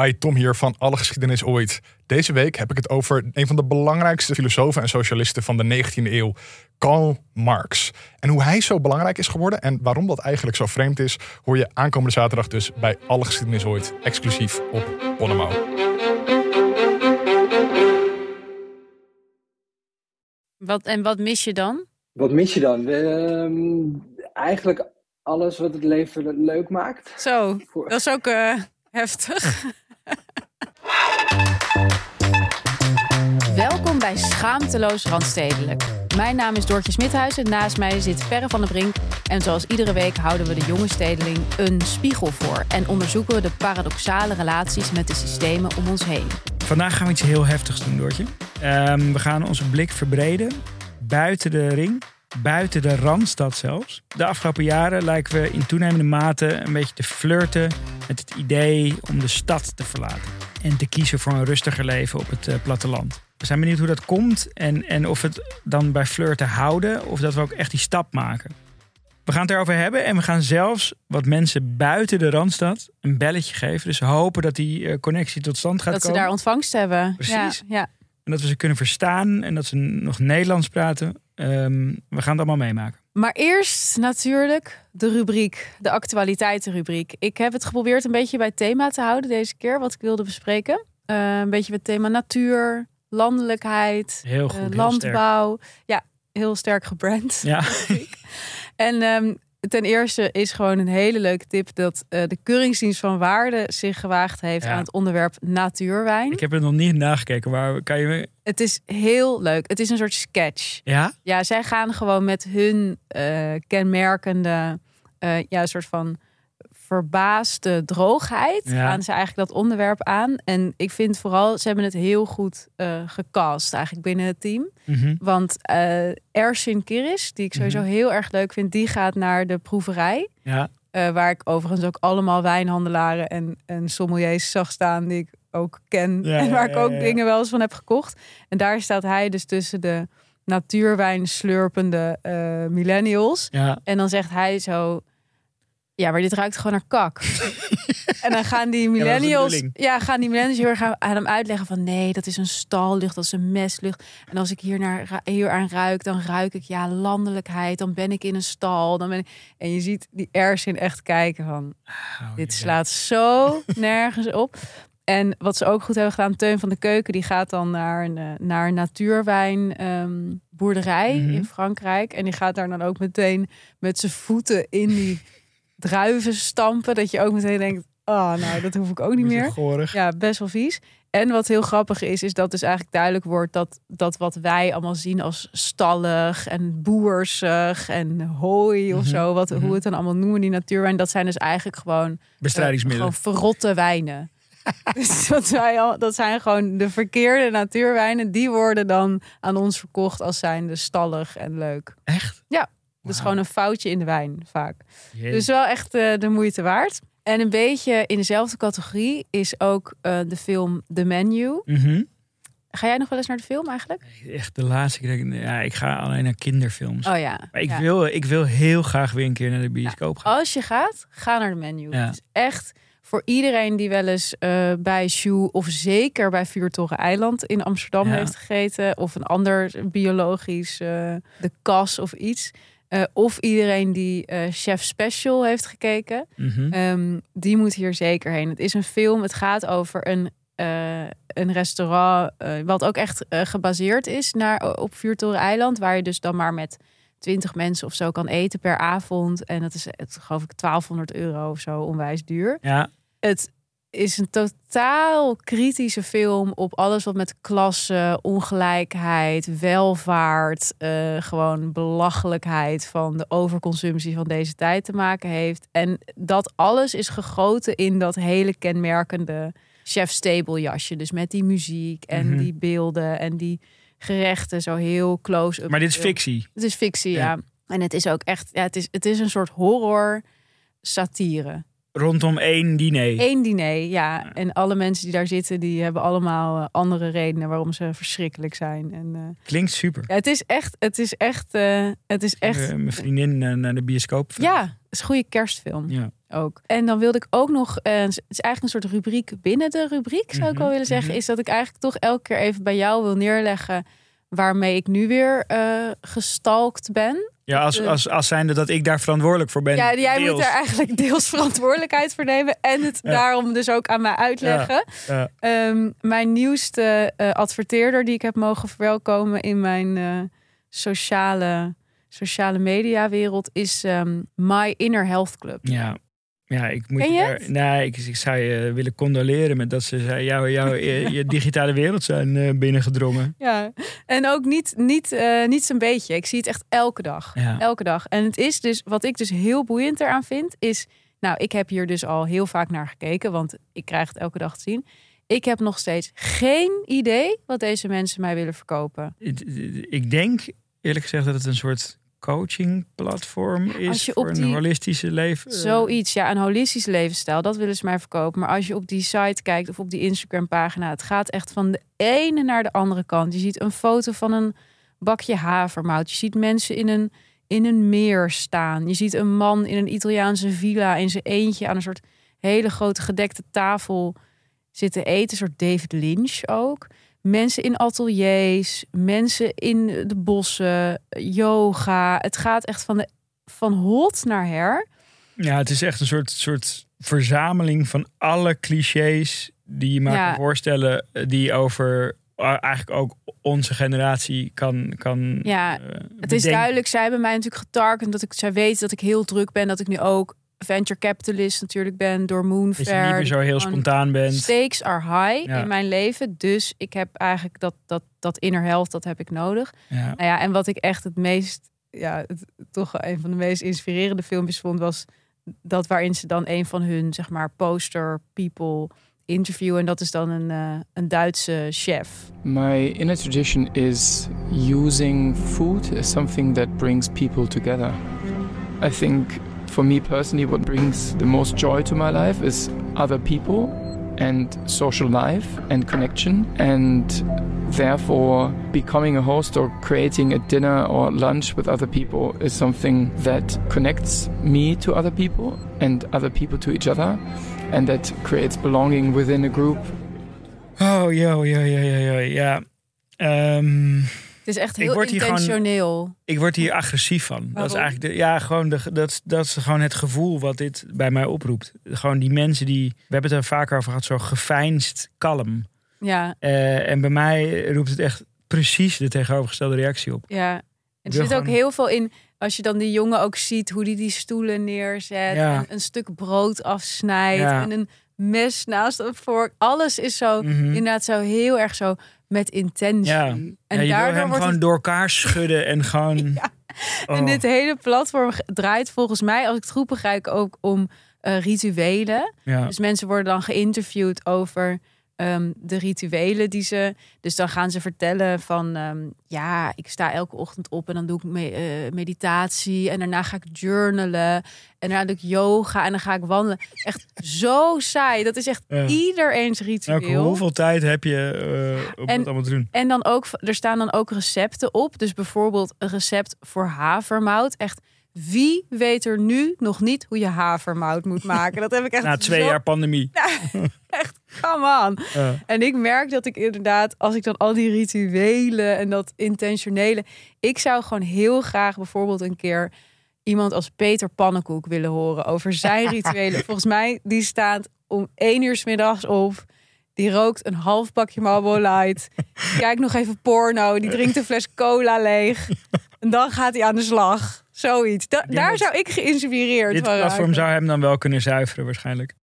Hi, Tom hier van Alle Geschiedenis Ooit. Deze week heb ik het over een van de belangrijkste filosofen en socialisten van de 19e eeuw, Karl Marx. En hoe hij zo belangrijk is geworden en waarom dat eigenlijk zo vreemd is, hoor je aankomende zaterdag dus bij Alle Geschiedenis Ooit, exclusief op Bonnemouw. Wat, en wat mis je dan? Wat mis je dan? Ehm, eigenlijk alles wat het leven leuk maakt. Zo, dat is ook eh, heftig. Welkom bij Schaamteloos Randstedelijk. Mijn naam is Doortje Smithuizen. Naast mij zit Perre van der Brink. En zoals iedere week houden we de jonge stedeling een spiegel voor. En onderzoeken we de paradoxale relaties met de systemen om ons heen. Vandaag gaan we iets heel heftigs doen, Doortje. Ehm, we gaan onze blik verbreden. Buiten de ring. Buiten de Randstad zelfs. De afgelopen jaren lijken we in toenemende mate een beetje te flirten met het idee om de stad te verlaten. En te kiezen voor een rustiger leven op het eh, platteland. We zijn benieuwd hoe dat komt en, en of we het dan bij flirten houden of dat we ook echt die stap maken. We gaan het erover hebben en we gaan zelfs wat mensen buiten de Randstad een belletje geven. Dus hopen dat die eh, connectie tot stand gaat Dat ze komen. daar ontvangst hebben. Precies. Ja, ja. En dat we ze kunnen verstaan en dat ze nog Nederlands praten. Ehm, we gaan het allemaal meemaken. Maar eerst natuurlijk de rubriek, de actualiteitenrubriek. Ik heb het geprobeerd een beetje bij het thema te houden deze keer, wat ik wilde bespreken. Eh, een beetje het thema natuur, landelijkheid, Heel eh, goed, heel landbouw. Ja, heel sterk gebrand. Ja, En ehm, ten eerste is gewoon een hele leuke tip dat eh, de Keuringsdienst van Waarde zich gewaagd heeft Ja. aan het onderwerp natuurwijn. ik heb er nog niet nagekeken. Maar kan je me... Het is heel leuk. Het is een soort sketch. Ja? Ja, zij gaan gewoon met hun eh, kenmerkende, eh, ja, soort van verbaasde droogheid. Ja. Gaan ze eigenlijk dat onderwerp aan. En ik vind vooral, ze hebben het heel goed eh gecast eigenlijk binnen het team. Mhm. Want eh Ersin Kiris, die ik sowieso Mhm. heel erg leuk vind, die gaat naar de proeverij. Ja. Eh, waar ik overigens ook allemaal wijnhandelaren en, en sommeliers zag staan die ik ook ken. Ja, en waar ik ook dingen wel eens van heb gekocht. En daar staat hij dus tussen de natuurwijn slurpende millennials. Ja. En dan zegt hij zo... Ja, maar dit ruikt gewoon naar kak. en dan gaan die millennials... Ja, gaan die millennials heel erg aan- hem uitleggen van... Nee, dat is een stallucht, dat is een mestlucht. En als ik hier, naar, hier aan ruik, dan ruik ik ja landelijkheid. Dan ben ik in een stal. Dan ben ik... En je ziet die Ersin echt kijken van... Oh, Dit ja. slaat zo nergens op. En wat ze ook goed hebben gedaan, Teun van de Keuken, die gaat dan naar een, eh, naar een natuurwijnboerderij Mhm. in Frankrijk. En die gaat daar dan ook meteen met zijn voeten in die druiven stampen. Dat je ook meteen denkt, oh nou, dat hoef ik ook niet meer. Gorig. Ja, best wel vies. En wat heel grappig is, is dat dus eigenlijk duidelijk wordt dat, dat wat wij allemaal zien als stallig en boersig en hooi of Mhm, zo, wat, mhm. hoe we het dan allemaal noemen, die natuurwijn, dat zijn dus eigenlijk gewoon, eh, Bestrijdingsmiddelen. gewoon verrotte wijnen. dus dat, wij al, dat zijn gewoon de verkeerde natuurwijnen, die worden dan aan ons verkocht als zijnde stallig en leuk. Echt? Ja, Dat is gewoon een foutje in de wijn vaak. Dus wel echt eh, de moeite waard. En een beetje in dezelfde categorie is ook eh, de film The Menu. Mhm. Ga jij nog wel eens naar de film eigenlijk? Echt de laatste keer. Ja, ik ga alleen naar kinderfilms. Oh ja. maar ik, ja. wil, ik wil heel graag weer een keer naar de bioscoop gaan. Als je gaat, ga naar de menu. Ja. Het is echt voor iedereen die wel eens eh, bij Shoe of zeker bij Vuurtoren Eiland in Amsterdam heeft gegeten. Of een ander biologisch, de kas of iets. Eh, of iedereen die eh, Chef Special heeft gekeken. Mhm. Ehm, die moet hier zeker heen. Het is een film. Het gaat over een, eh, een restaurant. wat ook echt gebaseerd is naar, op Vuurtoren Eiland. Waar je dus dan maar met 20 mensen of zo kan eten per avond. En dat is het, geloof ik 1200 euro of zo onwijs duur. Ja, Het is een totaal kritische film op alles wat met klasse, ongelijkheid, welvaart, eh, gewoon belachelijkheid van de overconsumptie van deze tijd te maken heeft. En dat alles is gegoten in dat hele kenmerkende chef stable jasje. Dus met die muziek en Mhm. die beelden en die gerechten zo heel close-up. maar dit is fictie. Het is fictie, Ja. ja. En het is ook echt, ja, het is, het is een soort horror satire. Rondom één diner. Eén diner, ja. Ja. En alle mensen die daar zitten, die hebben allemaal eh, andere redenen waarom ze verschrikkelijk zijn. En, eh, Klinkt super. ja, het is echt, het is echt, eh, het is echt. Mijn vriendin naar de bioscoop. ja, het is een goede kerstfilm. Ja. ook. En dan wilde ik ook nog, het is eigenlijk een soort rubriek binnen de rubriek, zou ik wel Mhm, willen zeggen, mhm. is dat ik eigenlijk toch elke keer even bij jou wil neerleggen waarmee ik nu weer gestalkt ben. Ja, als, Eh. als, als zijnde dat ik daar verantwoordelijk voor ben. ja, jij deels. moet daar eigenlijk deels verantwoordelijkheid voor nemen en het Ja. daarom dus ook aan mij uitleggen. Ja. Ehm, mijn nieuwste eh, adverteerder die ik heb mogen verwelkomen in mijn eh, sociale, sociale mediawereld is ehm, My Inner Health Club. Ja. Ja, ik moet je het? nee, ik, ik zou je willen condoleren met dat ze jou, jou, je, je digitale wereld zijn eh, binnengedrongen. Ja, en ook niet, niet, eh, niet zo'n beetje. Ik zie het echt elke dag. Ja. Elke dag. En het is dus, wat ik dus heel boeiend eraan vind, is... Nou, ik heb hier dus al heel vaak naar gekeken, want ik krijg het elke dag te zien. Ik heb nog steeds geen idee wat deze mensen mij willen verkopen. Ik denk eerlijk gezegd dat het een soort coaching platform is voor op een die- holistische leven. Zoiets, ja, een holistische levensstijl, dat willen ze mij verkopen. Maar als je op die site kijkt of op die Instagram pagina, het gaat echt van de ene naar de andere kant. Je ziet een foto van een bakje havermout. Je ziet mensen in een, in een meer staan. Je ziet een man in een Italiaanse villa in zijn eentje aan een soort hele grote gedekte tafel zitten eten. Een soort David Lynch ook. Mensen in ateliers, mensen in de bossen, yoga. Het gaat echt van, de, van hot naar her. Ja, het is echt een soort, soort verzameling van alle clichés die je maar Ja. kan voorstellen. eh, Die over eh, eigenlijk ook onze generatie kan. kan Ja, eh, Het is duidelijk, zij hebben mij natuurlijk getargend dat ik, zij weet dat ik heel druk ben, dat ik nu ook venture capitalist natuurlijk ben door Dat je Moonfair. niet meer zo heel spontaan bent. Stakes are high Ja. in mijn leven, dus ik heb eigenlijk dat, dat, dat inner health, dat heb ik nodig. Ja. Nou ja, en wat ik echt het meest, ja, het, toch een van de meest inspirerende filmpjes vond, was dat waarin ze dan een van hun, zeg maar, poster people interviewen. En dat is dan een, eh, een Duitse chef. My inner tradition is using food as something that brings people together. I think for me personally, what brings the most joy to my life is other people and social life and connection. And therefore, becoming a host or creating a dinner or lunch with other people is something that connects me to other people and other people to each other. And that creates belonging within a group Oh, yo, yo, yo, yo, yo. yeah. Ehm, Het is echt Ik heel word hier gewoon- intentioneel. ik word hier agressief van. Dat is eigenlijk de, ja, gewoon de, dat, dat is gewoon het gevoel wat dit bij mij oproept. Gewoon die mensen die, we hebben het er vaker over gehad, zo geveinsd kalm. Ja, Eh, en bij mij roept het echt precies de tegenovergestelde reactie op. ja. Er wil zit ook heel veel in. Als je dan die jongen ook ziet, hoe die die stoelen neerzet. Ja. En een stuk brood afsnijdt. Ja. En een mes naast een vork. Alles is zo, Mhm. inderdaad zo heel erg zo met intentie. Ja. En ja, daardoor hem wordt gewoon het... door elkaar schudden en gewoon... En Oh. dit hele platform draait volgens mij, als ik het goed begrijp, ook om eh, rituelen. ja. Dus mensen worden dan geïnterviewd over ehm, de rituelen die ze. Dus dan gaan ze vertellen van ehm, ja, ik sta elke ochtend op en dan doe ik me- eh, meditatie en daarna ga ik journalen en daarna doe ik yoga en dan ga ik wandelen. Echt zo saai. Dat is echt Ja. iedereen's ritueel. hoeveel tijd heb je eh, om En- het allemaal te doen? En dan ook, er staan dan ook recepten op. Dus bijvoorbeeld een recept voor havermout. Echt, wie weet er nu nog niet hoe je havermout moet maken? Dat heb ik echt Na twee zo- jaar pandemie. Echt, come on. En ik merk dat ik inderdaad, als ik dan al die rituelen en dat intentionele. Ik zou gewoon heel graag bijvoorbeeld een keer iemand als Peter Pannenkoek willen horen over zijn rituelen. Volgens mij, die staat om één uur 's middags op. Die rookt een half bakje Marlboro Light. Kijkt nog even porno. Die drinkt een fles cola leeg. En dan gaat hij aan de slag. Zoiets. Da- daar zou ik geïnspireerd Dit van platform raken. zou hem dan wel kunnen zuiveren waarschijnlijk.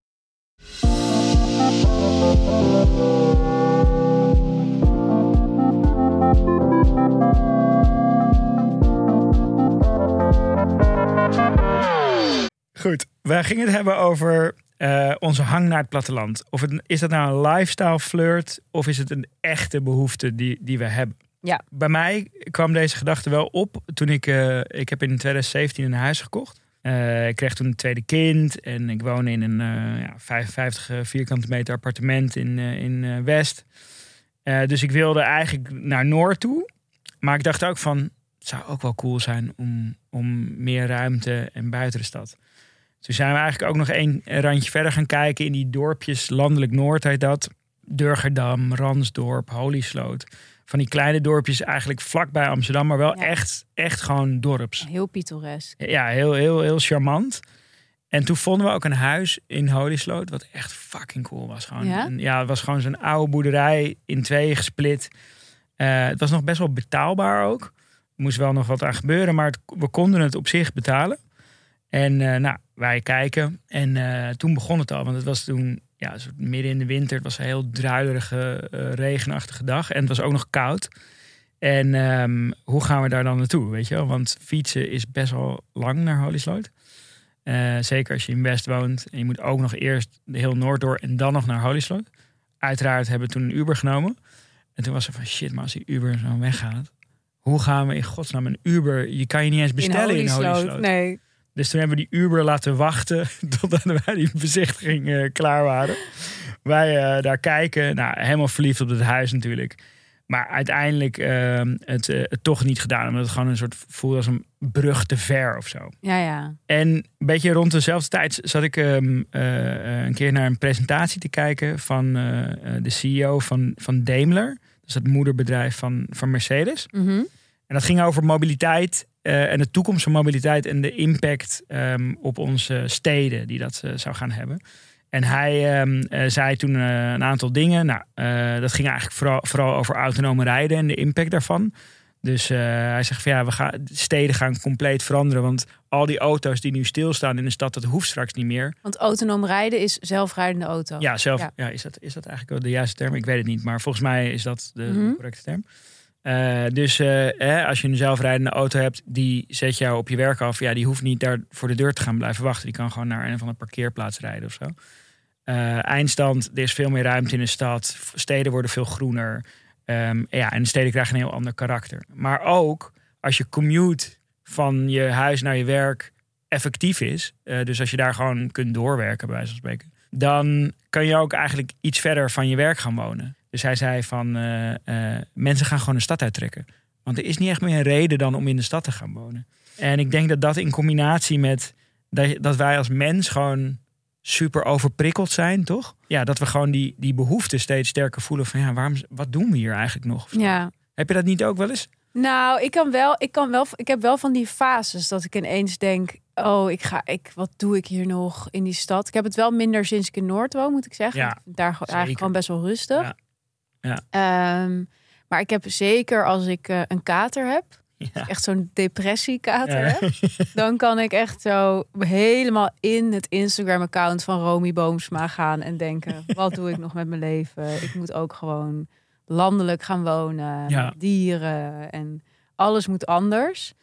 Goed, wij gingen het hebben over eh, onze hang naar het platteland. Of het, is dat nou een lifestyle flirt of is het een echte behoefte die, die we hebben? Ja. Bij mij kwam deze gedachte wel op toen ik, eh, ik heb in 2017 een huis gekocht. Eh, ik kreeg toen een tweede kind en ik woon in een eh, ja, 55 vierkante meter appartement in, in West. Dus ik wilde eigenlijk naar Noord toe. Maar ik dacht ook van, het zou ook wel cool zijn om, om meer ruimte en buiten de stad. Toen zijn we eigenlijk ook nog één randje verder gaan kijken in die dorpjes, landelijk Noord heet dat. Durgerdam, Ransdorp, Holysloot. Van die kleine dorpjes eigenlijk vlakbij Amsterdam, maar wel Ja. echt, echt gewoon dorps. Heel pittoresk. Ja, heel, heel, heel charmant. En toen vonden we ook een huis in Holysloot, wat echt fucking cool was. Gewoon, Ja? Ja het was gewoon zo'n oude boerderij in tweeën gesplit. Eh, het was nog best wel betaalbaar ook. Er moest wel nog wat aan gebeuren, maar het- we konden het op zich betalen. En eh, nou, wij kijken. En eh, toen begon het al, want het was toen ja, soort midden in de winter. Het was een heel druilerige, eh, regenachtige dag. En het was ook nog koud. En ehm, hoe gaan we daar dan naartoe, weet je wel? Want fietsen is best wel lang naar Holysloot. Eh, zeker als je in West woont. En je moet ook nog eerst de heel Noord door en dan nog naar Holysloot. Uiteraard hebben we toen een Uber genomen. En toen was er van shit, maar als die Uber zo weggaat. Hoe gaan we in godsnaam een Uber? Je kan je niet eens bestellen in Holysloot. Holysloot. Nee. Dus toen hebben we die Uber laten wachten totdat wij die bezichtiging eh, klaar waren. Wij eh, daar kijken, nou, helemaal verliefd op het huis natuurlijk. Maar uiteindelijk eh, het, eh, het toch niet gedaan. Omdat het gewoon een soort voelde als een brug te ver of zo. Ja, ja. En een beetje rond dezelfde tijd zat ik ehm, eh, eh, een keer naar een presentatie te kijken van de CEO van, van Daimler. Dat is het moederbedrijf van, van Mercedes. Mhm. En dat ging over mobiliteit eh, en de toekomst van mobiliteit en de impact ehm, op onze steden die dat eh, zou gaan hebben. En hij ehm, eh, zei toen een aantal dingen. Nou, dat ging eigenlijk vooral, vooral over autonome rijden en de impact daarvan. Dus hij zegt van ja, we gaan, de steden gaan compleet veranderen. Want al die auto's die nu stilstaan in de stad, dat hoeft straks niet meer. Want autonoom rijden is zelfrijdende auto. Ja, zelf, Ja. ja. is, dat, is dat eigenlijk wel de juiste term? Ik weet het niet, maar volgens mij is dat de Mhm. correcte term. Eh, dus eh, als je een zelfrijdende auto hebt, die zet jou op je werk af. Ja, die hoeft niet daar voor de deur te gaan blijven wachten. Die kan gewoon naar een of andere parkeerplaats rijden of zo. Eh, eindstand, er is veel meer ruimte in de stad. Steden worden veel groener. Ehm, ja, en de steden krijgen een heel ander karakter. Maar ook als je commute van je huis naar je werk effectief is. dus als je daar gewoon kunt doorwerken, bij wijze van spreken. Dan kan je ook eigenlijk iets verder van je werk gaan wonen. Dus hij zei van eh, eh, mensen gaan gewoon de stad uittrekken. Want er is niet echt meer een reden dan om in de stad te gaan wonen. En ik denk dat dat in combinatie met dat, dat wij als mens gewoon super overprikkeld zijn, toch? Ja, dat we gewoon die, die behoefte steeds sterker voelen van ja, waarom, wat doen we hier eigenlijk nog? Ja. Heb je dat niet ook wel eens? Nou, ik kan wel, ik kan wel, ik heb wel van die fases dat ik ineens denk, oh, ik ga, ik, wat doe ik hier nog in die stad? Ik heb het wel minder sinds ik in Noord woon, moet ik zeggen. Ja, Daar eigenlijk gewoon best wel rustig. Ja. Ja. Ehm, maar ik heb zeker als ik eh, een kater heb, Ja. echt zo'n depressiekater Ja. heb, dan kan ik echt zo helemaal in het Instagram-account van Romy Boomsma gaan en denken: wat doe ik nog met mijn leven? Ik moet ook gewoon landelijk gaan wonen, Ja. dieren en alles moet anders.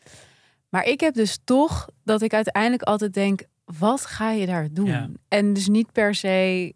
Maar ik heb dus toch dat ik uiteindelijk altijd denk: wat ga je daar doen? En dus niet per se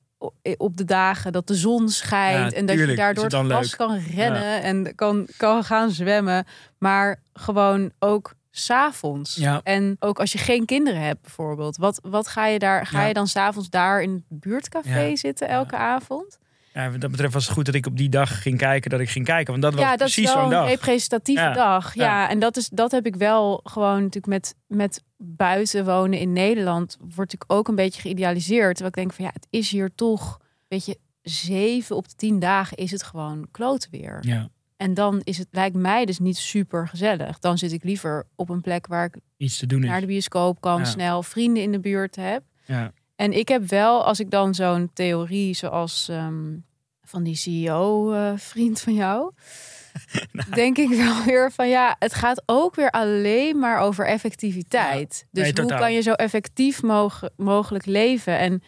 op de dagen dat de zon schijnt Ja, en dat je daardoor het leuk. kan rennen en kan, kan gaan zwemmen. Maar gewoon ook s'avonds. Ja. En ook als je geen kinderen hebt bijvoorbeeld. Wat, wat ga je daar? Ga je dan s'avonds daar in het buurtcafé zitten elke avond? Ja, wat dat betreft was het goed dat ik op die dag ging kijken, dat ik ging kijken. Want dat was ja, dat is precies zo'n een dag. representatieve Ja. dag. Ja, Ja. en dat, is, dat heb ik wel gewoon natuurlijk met, met buiten wonen in Nederland. Wordt natuurlijk ook een beetje geïdealiseerd. Terwijl ik denk van ja, het is hier toch, weet je, zeven op de tien dagen is het gewoon kloot weer. Ja, En dan is het, lijkt mij dus niet super gezellig. Dan zit ik liever op een plek waar ik iets te doen is. naar de bioscoop kan, snel vrienden in de buurt heb. Ja. En ik heb wel, als ik dan zo'n theorie zoals ehm, van die CEO-vriend van jou, Nou. denk ik wel weer van ja, het gaat ook weer alleen maar over effectiviteit. Dus Nee, hoe totaal. kan je zo effectief mogen, mogelijk leven? En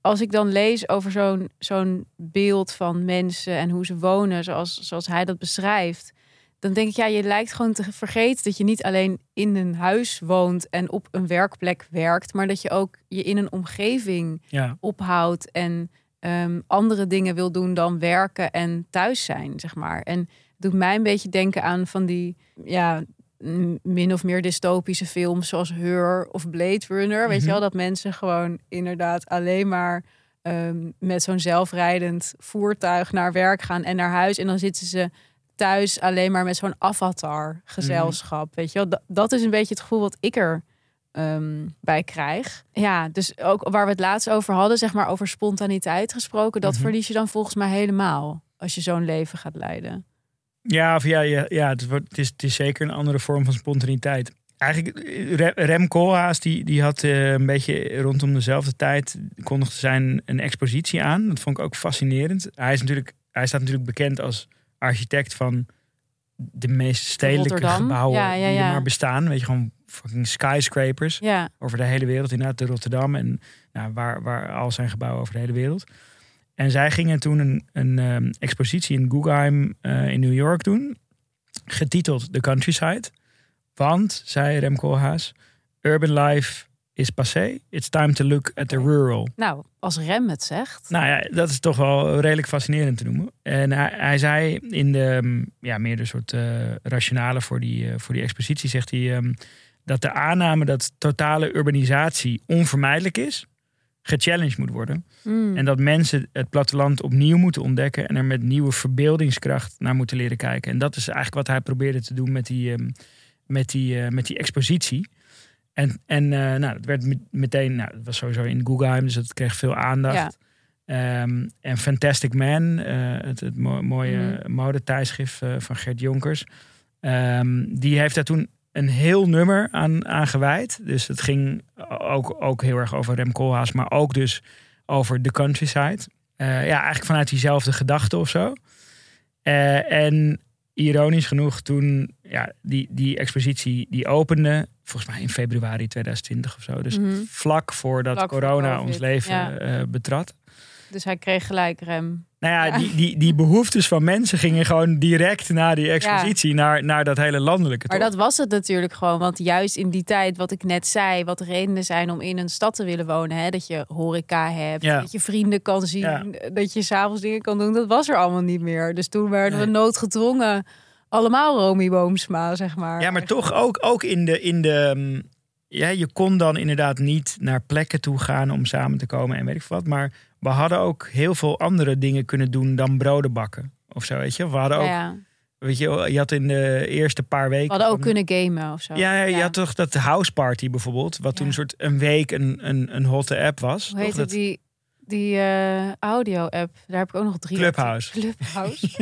als ik dan lees over zo'n zo'n beeld van mensen en hoe ze wonen, zoals, zoals hij dat beschrijft, dan denk ik, ja, je lijkt gewoon te vergeten dat je niet alleen in een huis woont en op een werkplek werkt, maar dat je ook je in een omgeving Ja. ophoudt en ehm, andere dingen wil doen dan werken en thuis zijn, zeg maar. En het doet mij een beetje denken aan van die, ja, min of meer dystopische films zoals Her of Blade Runner. Weet je Mhm. wel, dat mensen gewoon inderdaad alleen maar ehm, met zo'n zelfrijdend voertuig naar werk gaan en naar huis. En dan zitten ze thuis alleen maar met zo'n avatar gezelschap. Weet je wel, dat, dat is een beetje het gevoel wat ik er ehm, bij krijg. Ja, dus ook waar we het laatst over hadden, zeg maar over spontaniteit gesproken, dat Mhm. verlies je dan volgens mij helemaal als je zo'n leven gaat leiden. Ja, of ja, ja, ja het, wordt, het, is, het is zeker een andere vorm van spontaniteit. Eigenlijk, eh, Re- Rem Koolhaas, die, die had eh, een beetje rondom dezelfde tijd... kondigde zijn een expositie aan. Dat vond ik ook fascinerend. Hij, is natuurlijk, hij staat natuurlijk bekend als architect van de meest stedelijke Rotterdam. gebouwen Ja, ja, die er maar bestaan. Weet je, gewoon fucking skyscrapers Ja, over de hele wereld. Inderdaad, de Rotterdam en nou, waar, waar al zijn gebouwen over de hele wereld. En zij gingen toen een, een ehm, expositie in Guggenheim eh, in New York doen. Getiteld The Countryside. Want, zei Rem Koolhaas, urban life is passé. It's time to look at the rural. nou, als Rem het zegt. Nou ja, dat is toch wel redelijk fascinerend te noemen. En hij, hij zei in de mm, ja, meer de soort eh, rationale voor die, eh, voor die expositie, zegt hij ehm, dat de aanname dat totale urbanisatie onvermijdelijk is, gechallenged moet worden. Hmm. En dat mensen het platteland opnieuw moeten ontdekken en er met nieuwe verbeeldingskracht naar moeten leren kijken. En dat is eigenlijk wat hij probeerde te doen met die, ehm, met die, eh, met die expositie. En, en eh, nou, het werd met- meteen, nou, het was sowieso in Guggenheim, dus dat kreeg veel aandacht. Ehm, en Fantastic Man, eh, het, het mo- mooie modetijdschrift eh, van Gert Jonkers. ehm, die heeft daar toen een heel nummer aan, aan gewijd. Dus het ging ook, ook heel erg over Rem Koolhaas, maar ook dus over The Countryside. Ja, eigenlijk vanuit diezelfde gedachte of zo. En ironisch genoeg, toen ja, die, die expositie die opende, volgens mij in februari 2020 of zo. Dus Mhm. vlak voordat Vlak corona ons leven ja. eh, betrad. Dus hij kreeg gelijk Rem. Nou ja, Ja. Die, die, die behoeftes van mensen gingen gewoon direct na die expositie naar, naar dat hele landelijke. Maar dat was het natuurlijk gewoon. Want juist in die tijd, wat ik net zei, wat redenen zijn om in een stad te willen wonen. Hè? Dat je horeca hebt, Ja. dat je vrienden kan zien, dat je s'avonds dingen kan doen. Dat was er allemaal niet meer. Dus toen werden we noodgedwongen allemaal Romy Boomsma, zeg maar. Ja, maar toch ook, ook in de. In de mm, ja, je kon dan inderdaad niet naar plekken toe gaan om samen te komen en weet ik wat. Maar we hadden ook heel veel andere dingen kunnen doen dan broden bakken. Of zo, weet je. We hadden ook, Ja, ja. weet je, je had in de eerste paar weken. We hadden ook van- kunnen gamen of zo. Ja, ja, je had toch dat house party bijvoorbeeld, wat toen een soort een week een, een, een hotte app was. Hoe toch? heet Dat- het? Die, die eh, audio-app. Daar heb ik ook nog drie. Clubhouse. Clubhouse.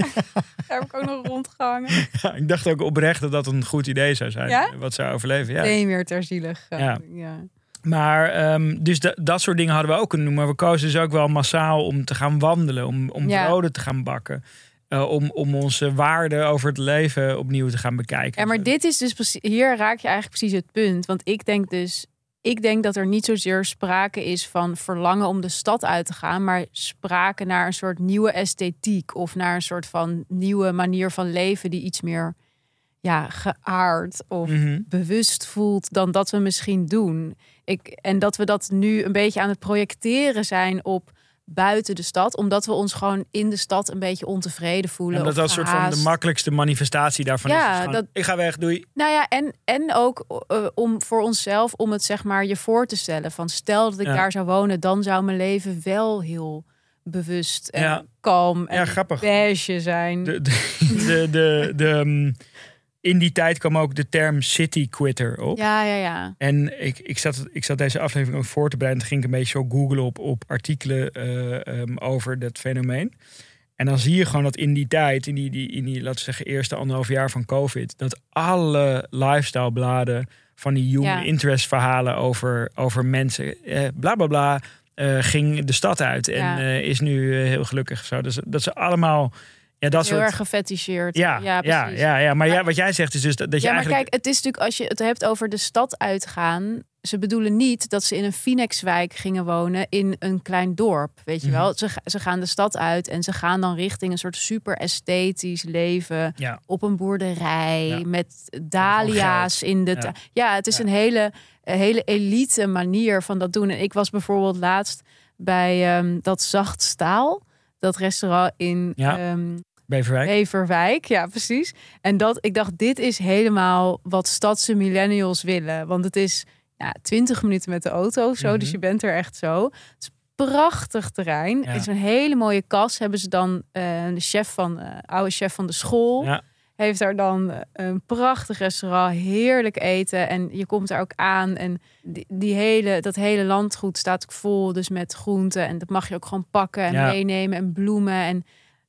Daar heb ik ook nog rondgehangen. Ja, ik dacht ook oprecht dat dat een goed idee zou zijn. Ja? Wat zou overleven. Ja. Nee, meer ter zielig. Ja. Maar ehm, dus da- dat soort dingen hadden we ook kunnen doen. Maar we kozen dus ook wel massaal om te gaan wandelen, om, om broden te gaan bakken. eh, om, om onze waarden over het leven opnieuw te gaan bekijken. Ja, maar dit is dus precies, hier raak je eigenlijk precies het punt. Want ik denk dus, ik denk dat er niet zozeer sprake is van verlangen om de stad uit te gaan, maar sprake naar een soort nieuwe esthetiek of naar een soort van nieuwe manier van leven die iets meer ja, geaard of Mhm. bewust voelt dan dat we misschien doen. Ik, en dat we dat nu een beetje aan het projecteren zijn op buiten de stad, omdat we ons gewoon in de stad een beetje ontevreden voelen. En dat dat soort van de makkelijkste manifestatie daarvan Ja, is. dat- Ik ga weg, doei. Nou ja, en, en ook eh, om voor onszelf om het zeg maar je voor te stellen. Van stel dat ik Ja. daar zou wonen, dan zou mijn leven wel heel bewust en Ja. kalm en Ja, grappig. zijn. De, de, de, de, de, mm, in die tijd kwam ook de term city quitter op. Ja, ja, ja. En ik, ik, zat, ik zat deze aflevering ook voor te bereiden. Toen ging ik een beetje zo googlen op, op artikelen eh, ehm, over dat fenomeen. En dan zie je gewoon dat in die tijd, in die, die, in die laten we zeggen, eerste anderhalf jaar van COVID, dat alle lifestyle bladen van die human Ja. interest verhalen over, over mensen, eh, bla bla bla, eh, ging de stad uit en Ja. eh, is nu heel gelukkig. Zo. Dus dat ze allemaal, ja, dat Heel soort. erg gefeticheerd. ja, ja, ja, precies. ja, Maar ja, wat jij zegt is dus dat, dat je ja, maar eigenlijk. kijk, het is natuurlijk als je het hebt over de stad uitgaan. Ze bedoelen niet dat ze in een Phoenixwijk gingen wonen in een klein dorp. Weet je Mhm. wel? Ze, ze gaan de stad uit en ze gaan dan richting een soort super esthetisch leven. ja, op een boerderij Ja. met dahlia's in de. Ja. Ja, ja het is Ja. een hele, een hele elite manier van dat doen. En ik was bijvoorbeeld laatst bij ehm, dat Zacht Staal, dat restaurant in Ja. ehm, Beverwijk. Beverwijk. Ja, precies. En dat ik dacht, dit is helemaal wat stadse millennials willen. Want het is ja, 20 minuten met de auto zo, Mhm. dus je bent er echt zo. Het is prachtig terrein. Ja. Het is een hele mooie kas. Hebben ze dan eh, de chef van, eh oude chef van de school. Ja. heeft daar dan een prachtig restaurant, heerlijk eten. En je komt er ook aan. En die, die hele, dat hele landgoed staat vol. Dus met groenten. En dat mag je ook gewoon pakken en Ja. meenemen. En bloemen. En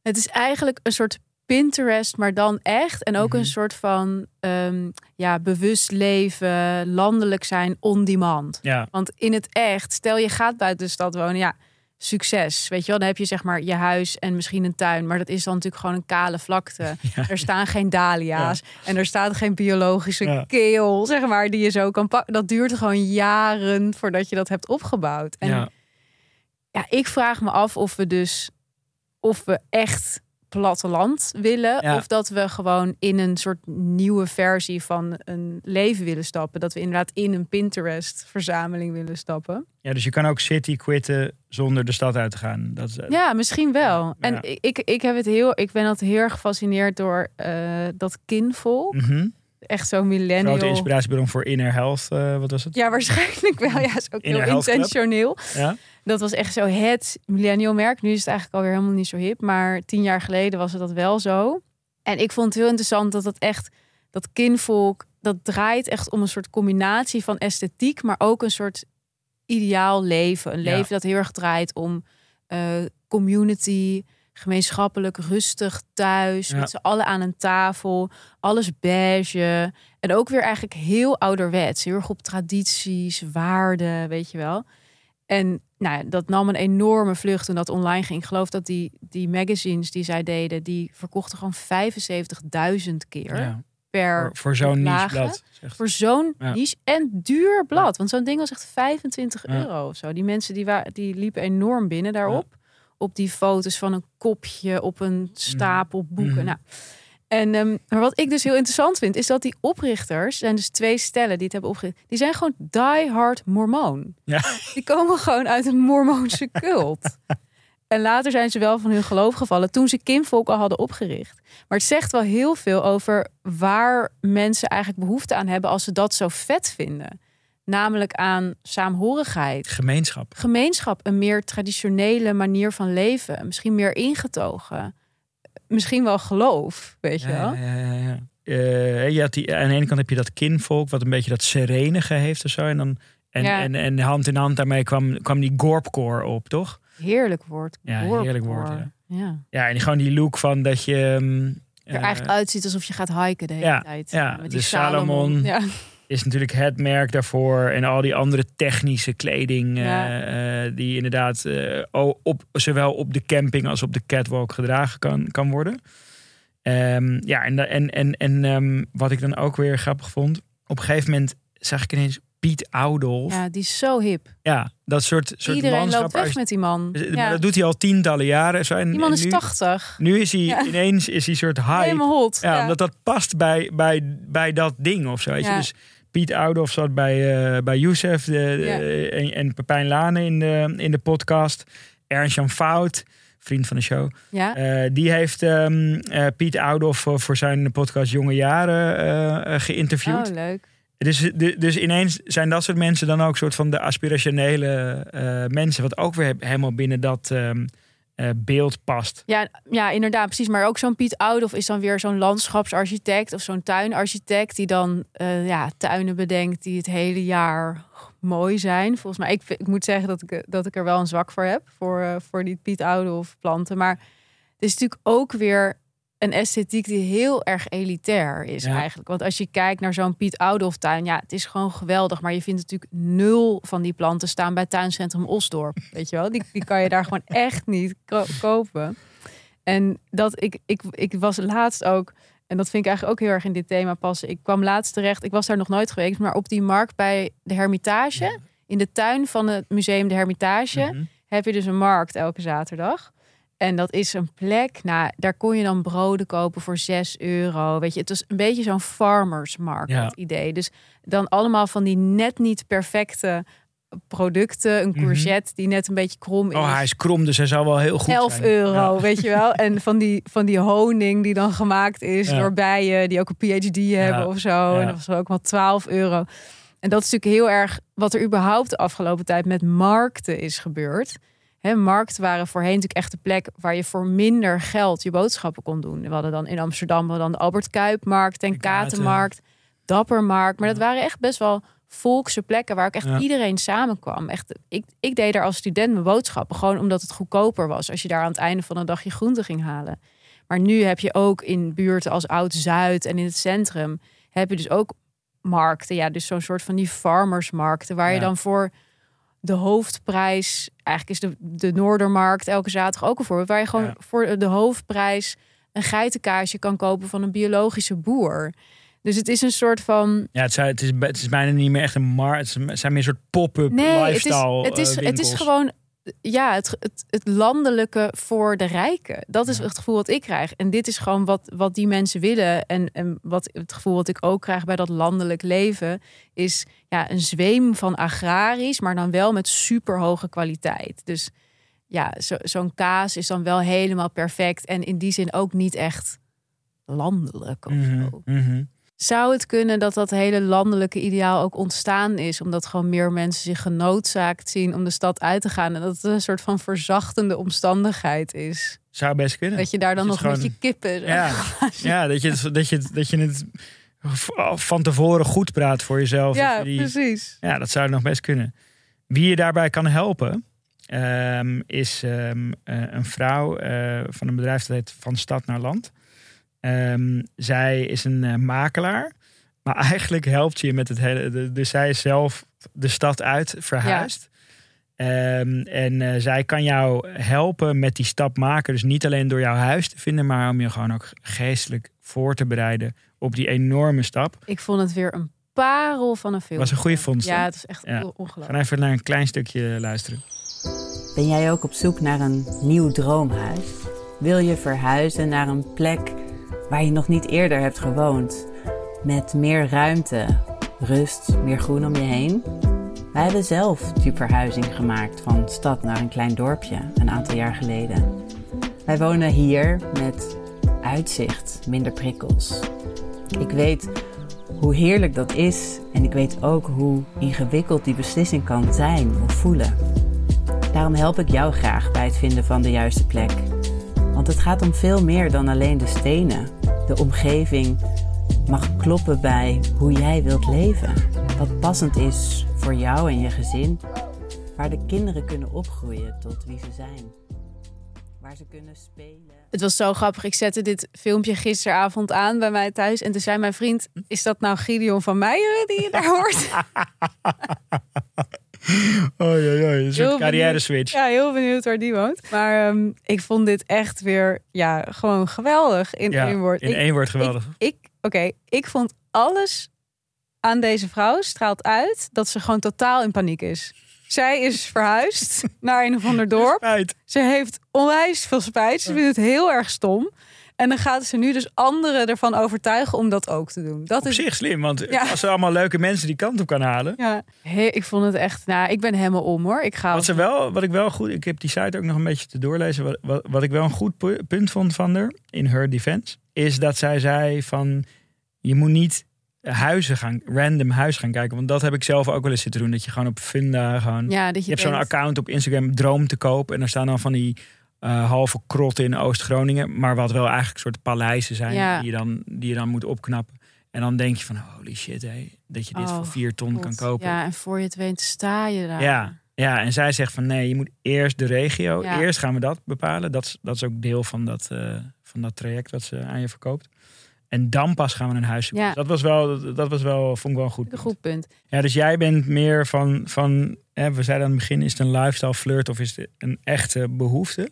het is eigenlijk een soort Pinterest, maar dan echt. En ook Mhm. een soort van ehm, ja, bewust leven, landelijk zijn, on demand. Ja, Want in het echt, stel je gaat buiten de stad wonen, ja, succes. Weet je wel, dan heb je zeg maar je huis en misschien een tuin. Maar dat is dan natuurlijk gewoon een kale vlakte. Er staan geen dahlia's en er staat geen biologische Ja. keel, zeg maar, die je zo kan pakken. Dat duurt gewoon jaren voordat je dat hebt opgebouwd. En ja, ik vraag me af of we dus of we echt platteland willen Ja. of dat we gewoon in een soort nieuwe versie van een leven willen stappen. Dat we inderdaad in een Pinterest verzameling willen stappen. ja, dus je kan ook city quitten zonder de stad uit te gaan. Dat is, Ja, misschien wel. Ja. En ik, ik, heb het heel, ik ben altijd heel erg gefascineerd door eh, dat kinvolk. Mhm. Echt zo'n millennial. Grote inspiratiebron voor Inner Health. eh, wat was het? Ja, waarschijnlijk wel. Ja, is ook Inner heel intentioneel. Ja? Dat was echt zo het millennial merk. Nu is het eigenlijk alweer helemaal niet zo hip. Maar tien jaar geleden was het dat wel zo. En ik vond het heel interessant dat dat echt, dat kinvolk, dat draait echt om een soort combinatie van esthetiek, maar ook een soort ideaal leven. Een Ja. leven dat heel erg draait om eh, community, gemeenschappelijk, rustig thuis, Ja. met z'n allen aan een tafel, alles beige. En ook weer eigenlijk heel ouderwets, heel erg op tradities, waarden, weet je wel. En nou, dat nam een enorme vlucht toen dat online ging. Ik geloof dat die, die magazines die zij deden, die verkochten gewoon 75.000 keer Ja. per Voor, voor zo'n niche lage. blad. Zegt. voor zo'n Ja. niche en duur blad. Want zo'n ding was echt 25 Ja. euro of zo. Die mensen die, wa- die liepen enorm binnen daarop. Op die foto's van een kopje op een stapel boeken. Mhm. Nou, en, ehm, maar wat ik dus heel interessant vind, is dat die oprichters, zijn dus twee stellen die het hebben opgericht, die zijn gewoon die-hard mormoon. Ja. Die komen gewoon uit een mormoonse cult. En later zijn ze wel van hun geloof gevallen toen ze kinvolk al hadden opgericht. Maar het zegt wel heel veel over waar mensen eigenlijk behoefte aan hebben als ze dat zo vet vinden. Namelijk aan saamhorigheid, Gemeenschap. gemeenschap, een meer traditionele manier van leven, misschien meer ingetogen. Misschien wel geloof, weet je wel. Ja, ja, ja. Eh, je had die, aan de ene kant heb je dat kinvolk, wat een beetje dat serenige heeft of zo. En, dan, en, Ja. en, en hand in hand daarmee kwam, kwam die gorpcore op, toch? Heerlijk woord. Ja, Gorpcore. heerlijk woord, ja. ja. Ja, en gewoon die look van dat je... ehm, Er eh, eigenlijk uitziet alsof je gaat hiken de hele tijd. ja, met die de Salomon. Ja. Is natuurlijk het merk daarvoor. En al die andere technische kleding. eh, Ja. eh, die inderdaad o- op, zowel op de camping als op de catwalk gedragen kan, kan worden. Ehm, ja, en, en, en, en ehm, wat ik dan ook weer grappig vond. Op een gegeven moment zag ik ineens Piet Oudolf. Ja, ja, die is zo hip. dat soort, soort Iedereen loopt weg met die man. Maar Ja. Dat doet hij al tientallen jaren. Zo. En, Die man is nu, 80. nu is hij Ja. ineens is hij soort. Helemaal hot. Ja, Ja. omdat dat past bij, bij, bij dat ding of zo. Weet je? Ja. Dus Piet Oudolf zat bij, eh bij Youssef de, en, en Pepijn Lane in de, in de podcast. Ernst-Jan Fout, vriend van de show. Ja? eh, die heeft ehm, eh, Piet Oudolf voor, voor zijn podcast Jonge Jaren geïnterviewd. Oh, leuk. Dus, dus ineens zijn dat soort mensen dan ook soort van de aspirationele mensen. Wat ook weer helemaal binnen dat ehm, eh, beeld past. Ja, ja, inderdaad, precies. Maar ook zo'n Piet Oudolf is dan weer zo'n landschapsarchitect of zo'n tuinarchitect die dan eh, ja, tuinen bedenkt die het hele jaar mooi zijn. Volgens mij, ik, ik moet zeggen dat ik, dat ik er wel een zwak voor heb, voor, eh, voor die Piet Oudolf planten. Maar het is natuurlijk ook weer een esthetiek die heel erg elitair is Ja. eigenlijk. Want als je kijkt naar zo'n Piet Oudolf tuin, ja, het is gewoon geweldig. Maar je vindt natuurlijk nul van die planten staan bij tuincentrum Osdorp. Weet je wel, die, die kan je daar gewoon echt niet ko- kopen. En dat ik, ik, ik was laatst ook, en dat vind ik eigenlijk ook heel erg in dit thema passen. Ik kwam laatst terecht, ik was daar nog nooit geweest, maar op die markt bij de Hermitage, in de tuin van het museum de Hermitage, Mhm. heb je dus een markt elke zaterdag. En dat is een plek, nou, daar kon je dan broden kopen voor 6 euro. Weet je, het was een beetje zo'n farmers market Ja. idee. Dus dan allemaal van die net niet perfecte producten. Een Mhm. courgette die net een beetje krom is. Oh, hij is krom, dus hij zal wel heel goed 11 zijn. euro, Ja. weet je wel. En van die, van die honing die dan gemaakt is Ja. door bijen die ook een PhD hebben of zo. En dat was ook wel 12 euro. En dat is natuurlijk heel erg wat er überhaupt de afgelopen tijd met markten is gebeurd. Hè, markten waren voorheen natuurlijk echt de plek waar je voor minder geld je boodschappen kon doen. We hadden dan in Amsterdam we dan de Albert Kuipmarkt en. Katenmarkt, Dappermarkt. Maar dat waren echt best wel volkse plekken waar ook echt Ja. iedereen samenkwam. Echt, ik, ik deed daar als student mijn boodschappen gewoon omdat het goedkoper was als je daar aan het einde van de dag je groente ging halen. Maar nu heb je ook in buurten als Oud-Zuid en in het centrum heb je dus ook markten. Ja, dus zo'n soort van die farmersmarkten waar je Ja. dan voor de hoofdprijs, eigenlijk is de, de Noordermarkt elke zaterdag ook een voorbeeld, waar je gewoon Ja. voor de hoofdprijs een geitenkaasje kan kopen van een biologische boer. Dus het is een soort van Ja, het, zijn, het, is, het is bijna niet meer echt een markt. Het zijn meer een soort pop-up Nee, het is, lifestyle het, is, eh, het is winkels. gewoon ja, het, het, het landelijke voor de rijken. Dat is het gevoel wat ik krijg. En dit is gewoon wat, wat die mensen willen. En, en wat het gevoel wat ik ook krijg bij dat landelijk leven, is ja, een zweem van agrarisch, maar dan wel met super hoge kwaliteit. Dus ja, zo- zo'n kaas is dan wel helemaal perfect. En in die zin ook niet echt landelijk of Mhm, zo. mhm. Zou het kunnen dat dat hele landelijke ideaal ook ontstaan is, omdat gewoon meer mensen zich genoodzaakt zien om de stad uit te gaan en dat het een soort van verzachtende omstandigheid is? Zou best kunnen. Dat je daar dan nog is met gewoon- je kippen. Ja, ja dat, je het, dat, je, het- dat je het van tevoren goed praat voor jezelf. Ja je die- precies. Ja, dat zou nog best kunnen. Wie je daarbij kan helpen, ehm, is ehm, eh, een vrouw eh, van een bedrijf dat heet Van Stad naar Land. Ehm, zij is een eh, makelaar, maar eigenlijk helpt ze je met het hele. de- dus zij is zelf de stad uit verhuisd. Ehm, en eh, zij kan jou helpen met die stap maken. Dus niet alleen door jouw huis te vinden, maar om je gewoon ook geestelijk voor te bereiden op die enorme stap. Ik vond het weer een parel van een film. Was een goede vondst? Ja, het is echt Ja. ongelooflijk. gaan even naar een klein stukje luisteren. Ben jij ook op zoek naar een nieuw droomhuis? Wil je verhuizen naar een plek waar je nog niet eerder hebt gewoond? Met meer ruimte, rust, meer groen om je heen? Wij hebben zelf die verhuizing gemaakt van stad naar een klein dorpje een aantal jaar geleden. Wij wonen hier met uitzicht, minder prikkels. Ik weet hoe heerlijk dat is en ik weet ook hoe ingewikkeld die beslissing kan zijn of voelen. Daarom help ik jou graag bij het vinden van de juiste plek. Want het gaat om veel meer dan alleen de stenen. De omgeving mag kloppen bij hoe jij wilt leven. Wat passend is voor jou en je gezin. Waar de kinderen kunnen opgroeien tot wie ze zijn. Waar ze kunnen spelen. Het was zo grappig. Ik zette dit filmpje gisteravond aan bij mij thuis. En toen zei mijn vriend, is dat nou Gideon van Meijeren die je daar hoort? Oh ja, ja, een soort carrière switch. Ja, heel benieuwd waar die woont. Maar ehm, ik vond dit echt weer, ja, gewoon geweldig in Ja, één woord. in Ik- één woord geweldig. Ik, oké, ik vond alles aan deze vrouw straalt uit dat ze gewoon totaal in paniek is. Zij is verhuisd naar een of ander dorp. Spijt. Ze heeft onwijs veel spijt. Ze vindt het heel erg stom. En dan gaat ze nu dus anderen ervan overtuigen om dat ook te doen. Dat Op is zich slim, want Ja. als ze allemaal leuke mensen die kant op kan halen. ja, he- ik vond het echt. Nou, ik ben helemaal om hoor. Ik ga. Wat, ze wel, wat ik wel goed, ik heb die site ook nog een beetje te doorlezen. Wat, wat, wat ik wel een goed pu- punt vond van haar, in her defense, is dat zij zei van, je moet niet huizen gaan, random huis gaan kijken. Want dat heb ik zelf ook wel eens zitten doen. Dat je gewoon op Funda gewoon, ja, dat je, je hebt zo'n account op Instagram, droom te koop. En daar staan dan van die eh, halve krotten in Oost-Groningen. Maar wat wel eigenlijk soort paleizen zijn Ja. die, je dan, die je dan moet opknappen. En dan denk je van, holy shit, hé, dat je dit Oh, voor vier ton kan kopen. Ja, en voor je het weet sta je daar. Ja, ja, en zij zegt van nee, je moet eerst de regio. Ja. Eerst gaan we dat bepalen. Dat is, dat is ook deel van dat, eh, van dat traject wat ze aan je verkoopt. En dan pas gaan we een huis zoeken. Ja. Dus dat was wel, dat was wel, vond ik wel een goed. Een punt. goed punt. Ja, dus jij bent meer van, van hè, we zeiden aan het begin, is het een lifestyle flirt of is het een echte behoefte?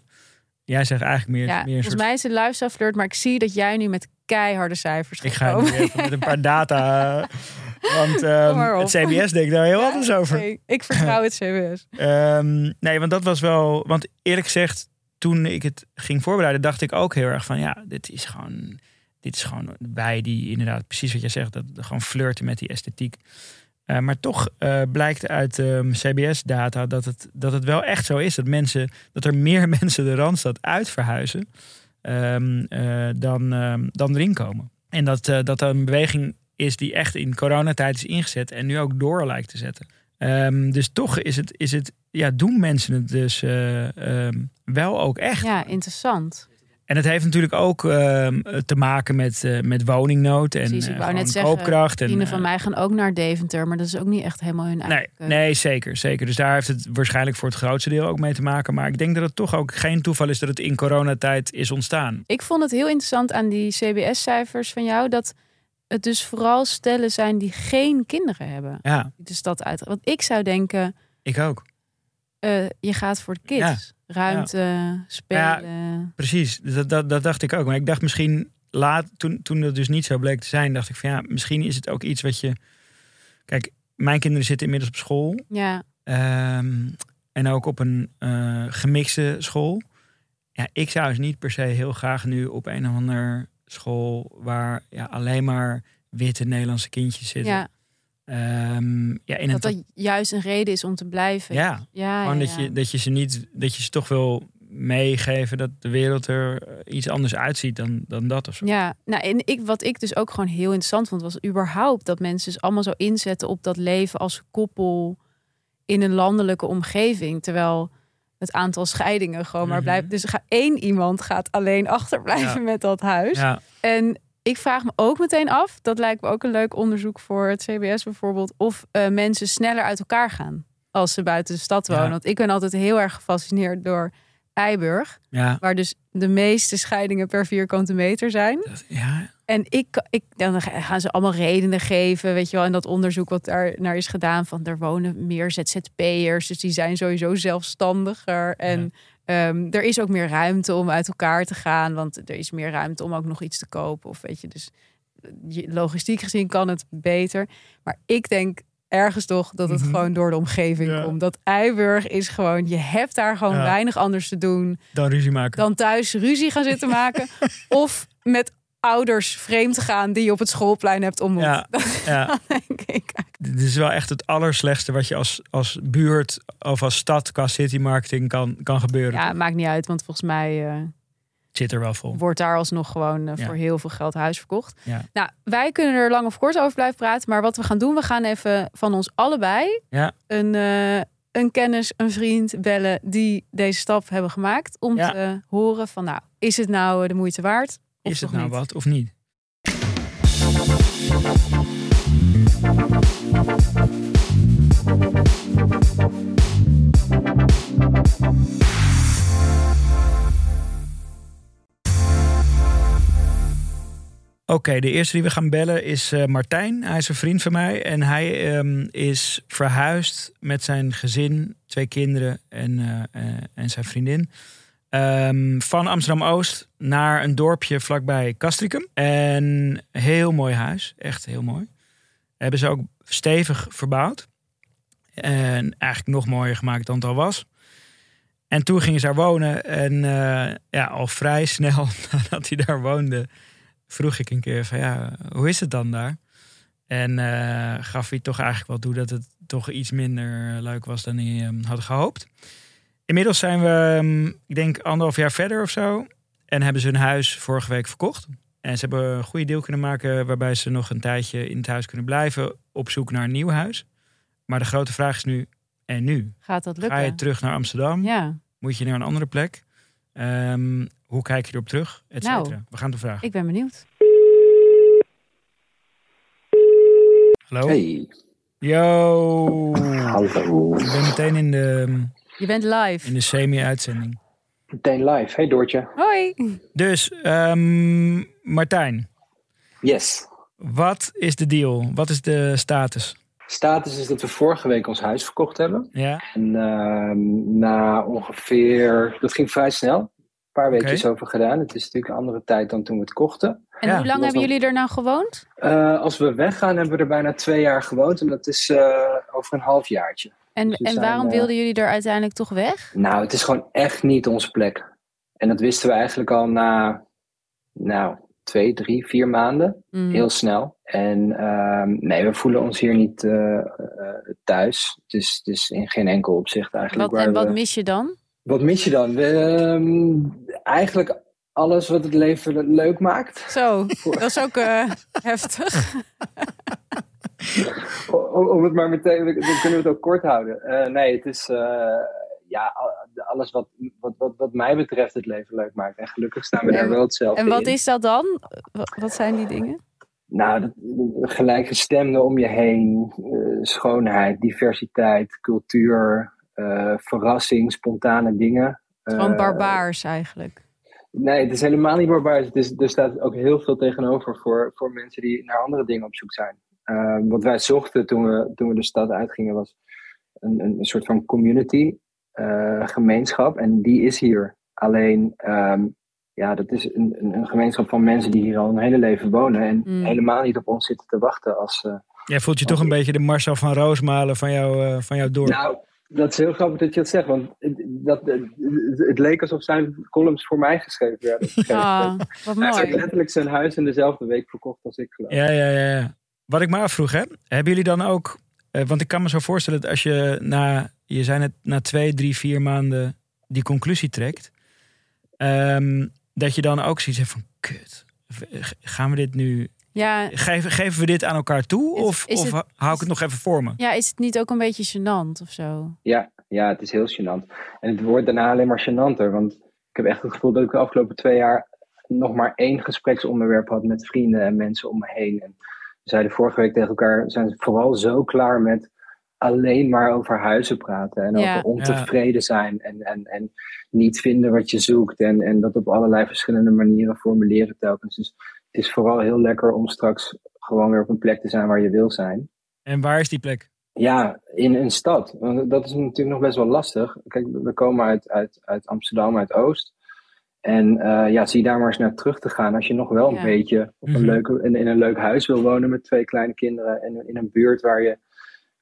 Jij zegt eigenlijk meer, Ja, meer volgens soort... mij is het lifestyle flirt, maar ik zie dat jij nu met keiharde cijfers Ik ga nu even met een paar data, want ehm, het CBS denkt daar heel anders over. Nee, ik vertrouw het CBS. Ehm, nee, want dat was wel. Want eerlijk gezegd, toen ik het ging voorbereiden, dacht ik ook heel erg van ja, dit is gewoon. Dit is gewoon bij die inderdaad, precies wat jij zegt, dat gewoon flirten met die esthetiek. Eh, maar toch eh, blijkt uit ehm, CBS-data dat het, dat het wel echt zo is dat mensen, dat er meer mensen de randstad uit verhuizen ehm, eh, dan, ehm, dan erin komen. En dat, dat er een beweging is die echt in coronatijd is ingezet en nu ook door lijkt te zetten. Dus toch is het, is het, ja, doen mensen het dus wel ook echt. Ja, interessant. En het heeft natuurlijk ook ehm, te maken met, eh, met woningnood en Precies, ik eh, wou gewoon net zeggen, koopkracht. En, Vrienden van eh, mij gaan ook naar Deventer, maar dat is ook niet echt helemaal hun eigen Nee, nee, zeker, zeker. Dus daar heeft het waarschijnlijk voor het grootste deel ook mee te maken. Maar ik denk dat het toch ook geen toeval is dat het in coronatijd is ontstaan. Ik vond het heel interessant aan die CBS-cijfers van jou dat het dus vooral stellen zijn die geen kinderen hebben. Ja, de stad uit. Want ik zou denken, ik ook. je gaat voor de kids. Ruimte, spelen. Precies, dat, dat, dat dacht ik ook. Maar ik dacht misschien laat, toen, toen dat dus niet zo bleek te zijn, dacht ik van ja, misschien is het ook iets wat je. Kijk, mijn kinderen zitten inmiddels op school. Ja, ehm, en ook op een eh, gemixte school. Ja, ik zou dus niet per se heel graag nu op een of ander school waar ja, alleen maar witte Nederlandse kindjes zitten. ja. Ehm, ja, in dat dat juist een reden is om te blijven. ja, ja, gewoon ja, dat ja. je, dat je ze niet, dat je ze toch wil meegeven dat de wereld er eh, iets anders uitziet dan, dan dat of zo. Ja, nou, en ik, wat ik dus ook gewoon heel interessant vond, was überhaupt dat mensen dus allemaal zo inzetten op dat leven als koppel in een landelijke omgeving. Terwijl het aantal scheidingen gewoon maar Mhm. blijft. Dus één iemand gaat alleen achterblijven Ja. met dat huis. Ja, En ik vraag me ook meteen af, dat lijkt me ook een leuk onderzoek voor het CBS bijvoorbeeld, of eh, mensen sneller uit elkaar gaan als ze buiten de stad wonen. Ja. Want ik ben altijd heel erg gefascineerd door Eiburg, ja, waar dus de meeste scheidingen per vierkante meter zijn. dat- ja, En ik, ik, dan gaan ze allemaal redenen geven, weet je wel. En dat onderzoek wat daar naar is gedaan van er wonen meer ZZP'ers, dus die zijn sowieso zelfstandiger. En ehm, er is ook meer ruimte om uit elkaar te gaan, want er is meer ruimte om ook nog iets te kopen. Of weet je, dus je- logistiek gezien kan het beter. Maar ik denk ergens toch dat het Mhm. gewoon door de omgeving Ja. komt. Dat Eiburg is gewoon, je hebt daar gewoon Ja. weinig anders te doen dan ruzie maken. dan thuis ruzie gaan zitten maken. of met ouders vreemd te gaan die je op het schoolplein hebt ontmoet. Ja, ja. Denk ik. Dit is wel echt het allerslechtste wat je als, als buurt of als stad qua city marketing kan, kan gebeuren. Ja, maakt niet uit, want volgens mij eh, zit er wel vol. wordt daar alsnog gewoon eh, Ja. voor heel veel geld huis verkocht. Ja. Nou, wij kunnen er lang of kort over blijven praten, maar wat we gaan doen, we gaan even van ons allebei Ja. een, eh, een kennis, een vriend bellen die deze stap hebben gemaakt om te horen van, nou, is het nou de moeite waard? Of Is het nou niet? wat of niet? Oké, de eerste die we gaan bellen is eh, Martijn. Hij is een vriend van mij en hij ehm, is verhuisd met zijn gezin, twee kinderen en, eh, eh, en zijn vriendin. Ehm, van Amsterdam Oost naar een dorpje vlakbij Castricum. En heel mooi huis, echt heel mooi. Hebben ze ook stevig verbouwd. En eigenlijk nog mooier gemaakt dan het al was. En toen gingen ze daar wonen. En eh, ja, al vrij snel nadat hij daar woonde, vroeg ik een keer van ja, hoe is het dan daar? En eh, gaf hij toch eigenlijk wel toe dat het toch iets minder leuk was dan hij ehm, had gehoopt. Inmiddels zijn we, ehm, ik denk, anderhalf jaar verder of zo. En hebben ze hun huis vorige week verkocht. En ze hebben een goede deal kunnen maken waarbij ze nog een tijdje in het huis kunnen blijven op zoek naar een nieuw huis. Maar de grote vraag is nu, en nu? Gaat dat lukken? Ga je terug naar Amsterdam? Ja, Moet je naar een andere plek? Ehm, hoe kijk je erop terug? Et Nou, cetera. we gaan het vragen. ik ben benieuwd. Hallo? Hey, Yo! hallo. Ik ben meteen in de, Je bent live. in de semi-uitzending. Meteen live. Hey Doortje. Hoi. Dus, ehm, Martijn, Yes. wat is de deal? Wat is de status? Status is dat we vorige week ons huis verkocht hebben. Ja, En ehm, na ongeveer, dat ging vrij snel. Een paar weekjes over gedaan. Het is natuurlijk een andere tijd dan toen we het kochten. En Ja, hoe lang hebben nog- jullie er nou gewoond? Eh, als we weggaan hebben we er bijna twee jaar gewoond. En dat is eh, over een half jaartje. En, Dus en zijn, waarom eh, wilden jullie er uiteindelijk toch weg? Nou, het is gewoon echt niet onze plek. En dat wisten we eigenlijk al na, nou, twee, drie, vier maanden. Mm. Heel snel. En ehm, nee, we voelen ons hier niet eh, eh, thuis. Het is, het is in geen enkel opzicht eigenlijk. Wat, en wat we- mis je dan? wat mis je dan? We, ehm, eigenlijk alles wat het leven leuk maakt. Zo, dat is ook eh, heftig. om, om het maar meteen, dan kunnen we het ook kort houden. Uh, nee, het is uh, ja, alles wat, wat, wat, wat mij betreft het leven leuk maakt. En gelukkig staan we daar wel hetzelfde En wat in. is dat dan? Wat zijn die dingen? Nou, dat, gelijkgestemden om je heen, uh, schoonheid, diversiteit, cultuur, verrassing, spontane dingen. Gewoon barbaars eigenlijk. Nee, het is helemaal niet barbaars. Het is, er staat ook heel veel tegenover voor, voor mensen die naar andere dingen op zoek zijn. Uh, wat wij zochten toen we, toen we de stad uitgingen was een, een, een soort van community, uh, gemeenschap. En die is hier. Alleen, um, ja, dat is een, een, een, gemeenschap van mensen die hier al een hele leven wonen. En mm. helemaal niet op ons zitten te wachten als... Uh, Jij voelt je toch een beetje de Marcel van Roosmalen van, jou, van jouw dorp. Nou, dat is heel grappig dat je dat zegt, want het, dat, het leek alsof zijn columns voor mij geschreven werden. Ah, wat mooi. Hij heeft letterlijk zijn huis in dezelfde week verkocht als ik geloof. Ja, ja, ja. Wat ik me afvroeg, hè? hebben jullie dan ook, eh, want ik kan me zo voorstellen dat als je na, je zijn het na twee, drie, vier maanden die conclusie trekt, um, dat je dan ook zoiets hebt van, kut, gaan we dit nu ja. Geven, geven we dit aan elkaar toe? Is- of is of het- hou ik het nog even voor me? Ja, is het niet ook een beetje gênant of zo? Ja, ja, het is heel gênant. En het wordt daarna alleen maar gênanter. Want ik heb echt het gevoel dat ik de afgelopen twee jaar nog maar één gespreksonderwerp had met vrienden en mensen om me heen. En zeiden vorige week tegen elkaar, zijn vooral zo klaar met alleen maar over huizen praten. En Ja. over ontevreden zijn en, en, en niet vinden wat je zoekt. En, en dat op allerlei verschillende manieren formuleren telkens. Dus het is vooral heel lekker om straks gewoon weer op een plek te zijn waar je wil zijn. En waar is die plek? Ja, in een stad. Want dat is natuurlijk nog best wel lastig. Kijk, we komen uit, uit, uit Amsterdam, uit Oost. En eh, ja, zie daar maar eens naar terug te gaan. Als je nog wel een Ja. beetje op een Mhm. leuke, in, in een leuk huis wil wonen met twee kleine kinderen. En in een buurt waar je,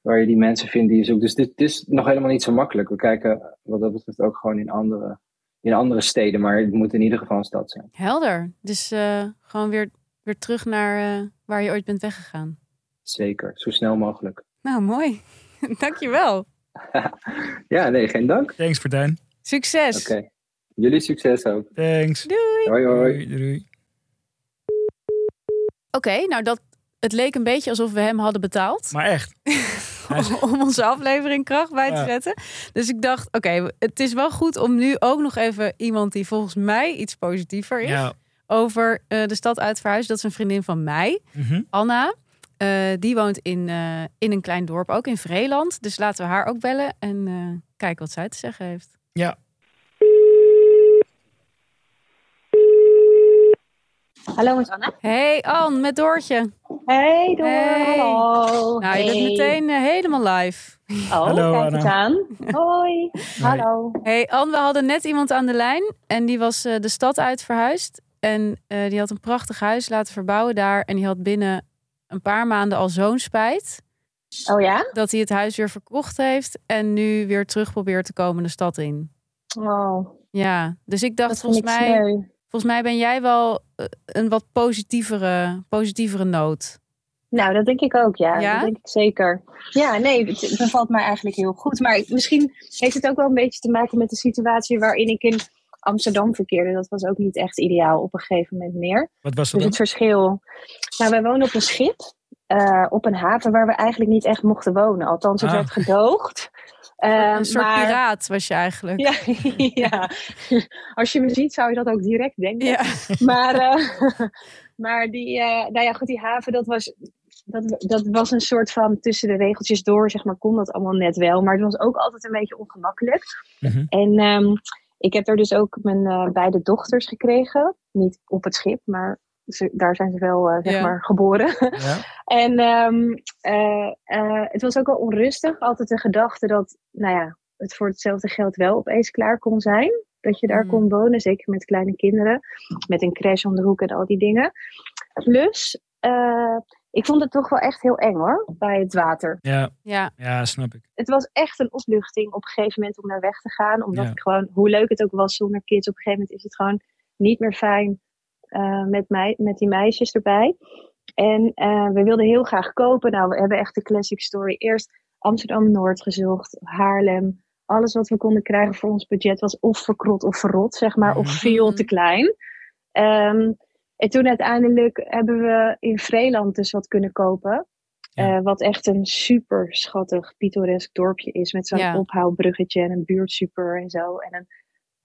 waar je die mensen vindt die je zoekt. Dus dit, dit is nog helemaal niet zo makkelijk. We kijken wat dat betreft ook gewoon in andere, in andere steden. Maar het moet in ieder geval een stad zijn. Helder. Dus eh, gewoon weer, weer terug naar eh, waar je ooit bent weggegaan. Zeker, zo snel mogelijk. Nou, mooi. Dankjewel. Ja, nee, geen dank. Thanks, Martijn. Succes. Oké. Jullie succes ook. Thanks. Doei. Hoi hoi. Doei, doei. Oké, nou dat... Het leek een beetje alsof we hem hadden betaald. Maar echt. Om onze aflevering kracht bij te Ja. zetten. Dus ik dacht, oké, het is wel goed om nu ook nog even iemand die volgens mij iets positiever is Ja. over eh, de stad uit verhuizen. Dat is een vriendin van mij, Mhm. Anna. Eh, die woont in, eh, in een klein dorp, ook in Vreeland. Dus laten we haar ook bellen en eh, kijken wat zij te zeggen heeft. Ja. Hallo met Anna. Hey Ann, met Doortje. Hey Door, Hey. hallo. Nou, je bent meteen eh, helemaal live. Oh, Hallo, kijk Anna. aan. Hoi. Hallo. Hey Ann, we hadden net iemand aan de lijn en die was eh, de stad uit verhuisd. En eh, die had een prachtig huis laten verbouwen daar. En die had binnen een paar maanden al zo'n spijt Oh ja? dat hij het huis weer verkocht heeft. En nu weer terug probeert te komen de stad in. Oh, Ja, dus ik dacht volgens mij, sneu. Volgens mij ben jij wel eh, een wat positievere, positievere noot. Nou, dat denk ik ook, ja. Ja? Dat denk ik zeker. Ja, nee, het bevalt mij eigenlijk heel goed. Maar misschien heeft het ook wel een beetje te maken met de situatie waarin ik in Amsterdam verkeerde. Dat was ook niet echt ideaal op een gegeven moment meer. Wat was dat Dus dan? het verschil. Nou, wij wonen op een schip. eh, op een haven waar we eigenlijk niet echt mochten wonen. Althans, het Ah. werd gedoogd. Ehm, een soort maar- piraat was je eigenlijk. Ja, ja, als je me ziet zou je dat ook direct denken. Ja. Maar, eh, maar die, eh, nou ja, goed, die haven, dat was, dat, dat was een soort van tussen de regeltjes door, zeg maar, kon dat allemaal net wel. Maar het was ook altijd een beetje ongemakkelijk. Mhm. En ehm, ik heb er dus ook mijn eh, beide dochters gekregen. Niet op het schip, maar ze, daar zijn ze wel, eh, zeg Ja. maar, geboren. Ja. En ehm, eh, eh, het was ook wel onrustig. Altijd de gedachte dat, nou ja, het voor hetzelfde geld wel opeens klaar kon zijn. Dat je daar Mm. kon wonen, zeker met kleine kinderen. Met een crash om de hoek en al die dingen. Plus, eh, ik vond het toch wel echt heel eng hoor, bij het water. Ja, ja. ja, snap ik. Het was echt een opluchting op een gegeven moment om naar weg te gaan. Omdat Ja. ik gewoon, hoe leuk het ook was zonder kids, op een gegeven moment is het gewoon niet meer fijn met, mij, met die meisjes erbij. En eh, we wilden heel graag kopen. Nou, we hebben echt de classic story. Eerst Amsterdam-Noord gezocht, Haarlem. Alles wat we konden krijgen voor ons budget was of verkrot of verrot, zeg maar. Of Mhm. veel te klein. Ehm, en toen uiteindelijk hebben we in Vreeland dus wat kunnen kopen. Ja. Eh, wat echt een super schattig, pittoresk dorpje is. Met zo'n Ja. ophaalbruggetje en een buurtsuper en zo. En een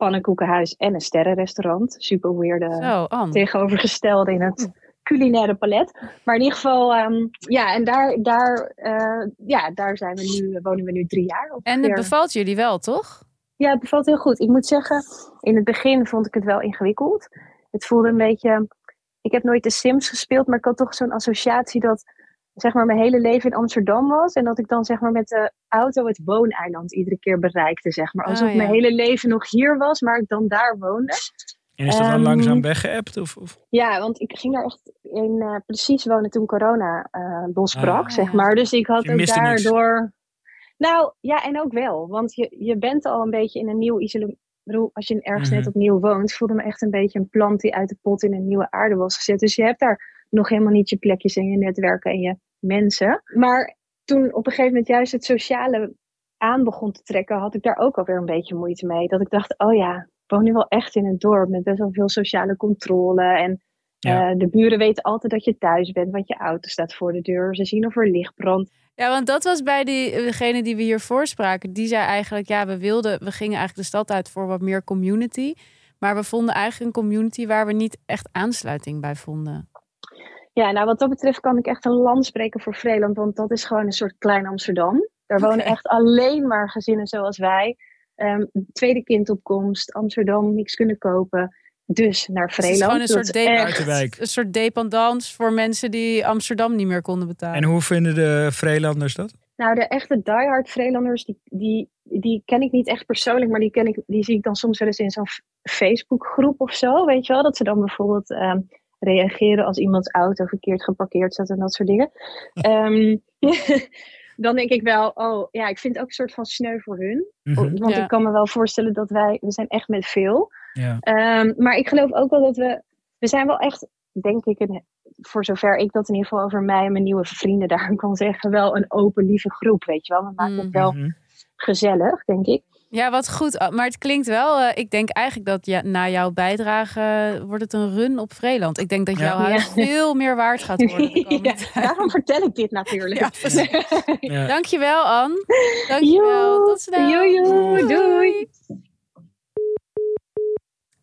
pannenkoekenhuis en een sterrenrestaurant. Super weirde Zo, Anne. tegenovergestelde in het culinaire palet. Maar in ieder geval, ehm, ja, en daar, daar, eh, ja, daar zijn we nu, wonen we nu drie jaar En ongeveer. het bevalt jullie wel, toch? Ja, het bevalt heel goed. Ik moet zeggen, in het begin vond ik het wel ingewikkeld. Het voelde een beetje. Ik heb nooit de Sims gespeeld, maar ik had toch zo'n associatie dat zeg maar mijn hele leven in Amsterdam was. En dat ik dan zeg maar met de auto het wooneiland iedere keer bereikte. Zeg maar. Alsof Ah, ja. mijn hele leven nog hier was, maar ik dan daar woonde. En is dat dan Ehm, langzaam weggeëpt? Of, of? Ja, want ik ging daar echt in eh, precies wonen toen corona eh losbrak, Ah, zeg maar. Dus ik had ook niks. daardoor... Nou, ja, en ook wel. Want je, je bent al een beetje in een nieuw isolement. Ik bedoel, als je ergens Mhm. net opnieuw woont, voelde me echt een beetje een plant die uit de pot in een nieuwe aarde was gezet. Dus je hebt daar nog helemaal niet je plekjes en je netwerken en je mensen. Maar toen op een gegeven moment juist het sociale aan begon te trekken, had ik daar ook alweer een beetje moeite mee. Dat ik dacht, oh ja, ik woon nu wel echt in een dorp met best wel veel sociale controle. En Ja. eh, de buren weten altijd dat je thuis bent, want je auto staat voor de deur. Ze zien of er licht brandt. Ja, want dat was bij die, degene die we hier voorspraken. Die zei eigenlijk, ja, we wilden, we gingen eigenlijk de stad uit voor wat meer community. Maar we vonden eigenlijk een community waar we niet echt aansluiting bij vonden. Ja, nou wat dat betreft kan ik echt een land spreken voor Vreeland, want dat is gewoon een soort klein Amsterdam. Daar wonen echt alleen maar gezinnen zoals wij. Ehm, tweede kindopkomst, Amsterdam, niks kunnen kopen. Dus naar Het is Vreeland. gewoon een soort, is de- echt- Buitenwijk. een soort dependance voor mensen die Amsterdam niet meer konden betalen. En hoe vinden de Vreelanders dat? Nou, de echte diehard Vreelanders, die, die, die ken ik niet echt persoonlijk, maar die, ken ik, die zie ik dan soms wel eens in zo'n Facebookgroep of zo, weet je wel? Dat ze dan bijvoorbeeld ehm, reageren als iemands auto verkeerd geparkeerd staat en dat soort dingen. Ehm, dan denk ik wel, oh ja, ik vind het ook een soort van sneu voor hun. Mhm. Want Ja. ik kan me wel voorstellen dat wij, we zijn echt met veel. Ja. Ehm, maar ik geloof ook wel dat we, we zijn wel echt, denk ik, een, voor zover ik dat in ieder geval over mij en mijn nieuwe vrienden daar kan zeggen, wel een open, lieve groep, weet je wel. We maken Mm. het wel Mhm. gezellig, denk ik. Ja, wat goed. Ah, Maar het klinkt wel, eh, ik denk eigenlijk dat ja, na jouw bijdrage wordt het een run op Vreeland. Ik denk dat Ja. jouw huis Ja. veel meer waard gaat worden. Daarom vertel ik dit natuurlijk. Ja. Dankjewel, Anne. Dankjewel. Joe, Tot snel. joe, joe, doei.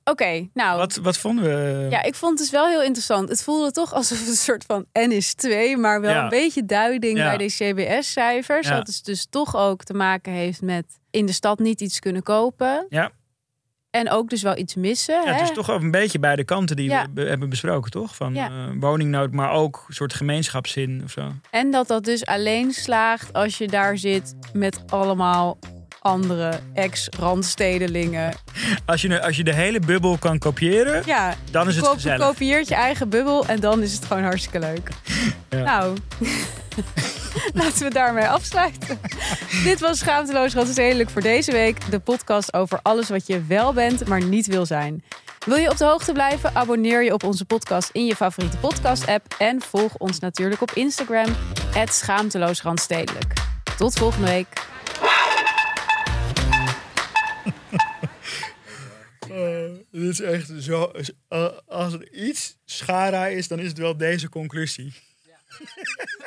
Oké, nou. Wat, wat vonden we? Ja, ik vond het dus wel heel interessant. Het voelde toch alsof het een soort van N is 2, maar wel Ja. een beetje duiding Ja. bij de CBS-cijfers. Ja. Dat het dus toch ook te maken heeft met in de stad niet iets kunnen kopen. Ja. En ook dus wel iets missen. Ja, het hè? is toch ook een beetje beide kanten die Ja. we be- hebben besproken, toch? Van Ja. eh, woningnood, maar ook een soort gemeenschapszin of zo. En dat dat dus alleen slaagt als je daar zit met allemaal andere ex-randstedelingen. Als je, als je de hele bubbel kan kopiëren, Ja, dan is het gezellig. kopieert je eigen bubbel en dan is het gewoon hartstikke leuk. Ja. Nou, laten we daarmee afsluiten. Dit was Schaamteloos Randstedelijk voor deze week. De podcast over alles wat je wel bent, maar niet wil zijn. Wil je op de hoogte blijven? Abonneer je op onze podcast in je favoriete podcast-app. En volg ons natuurlijk op Instagram, schaamteloosrandstedelijk. Tot volgende week. Dit is echt zo. Als er iets schara is, dan is het wel deze conclusie.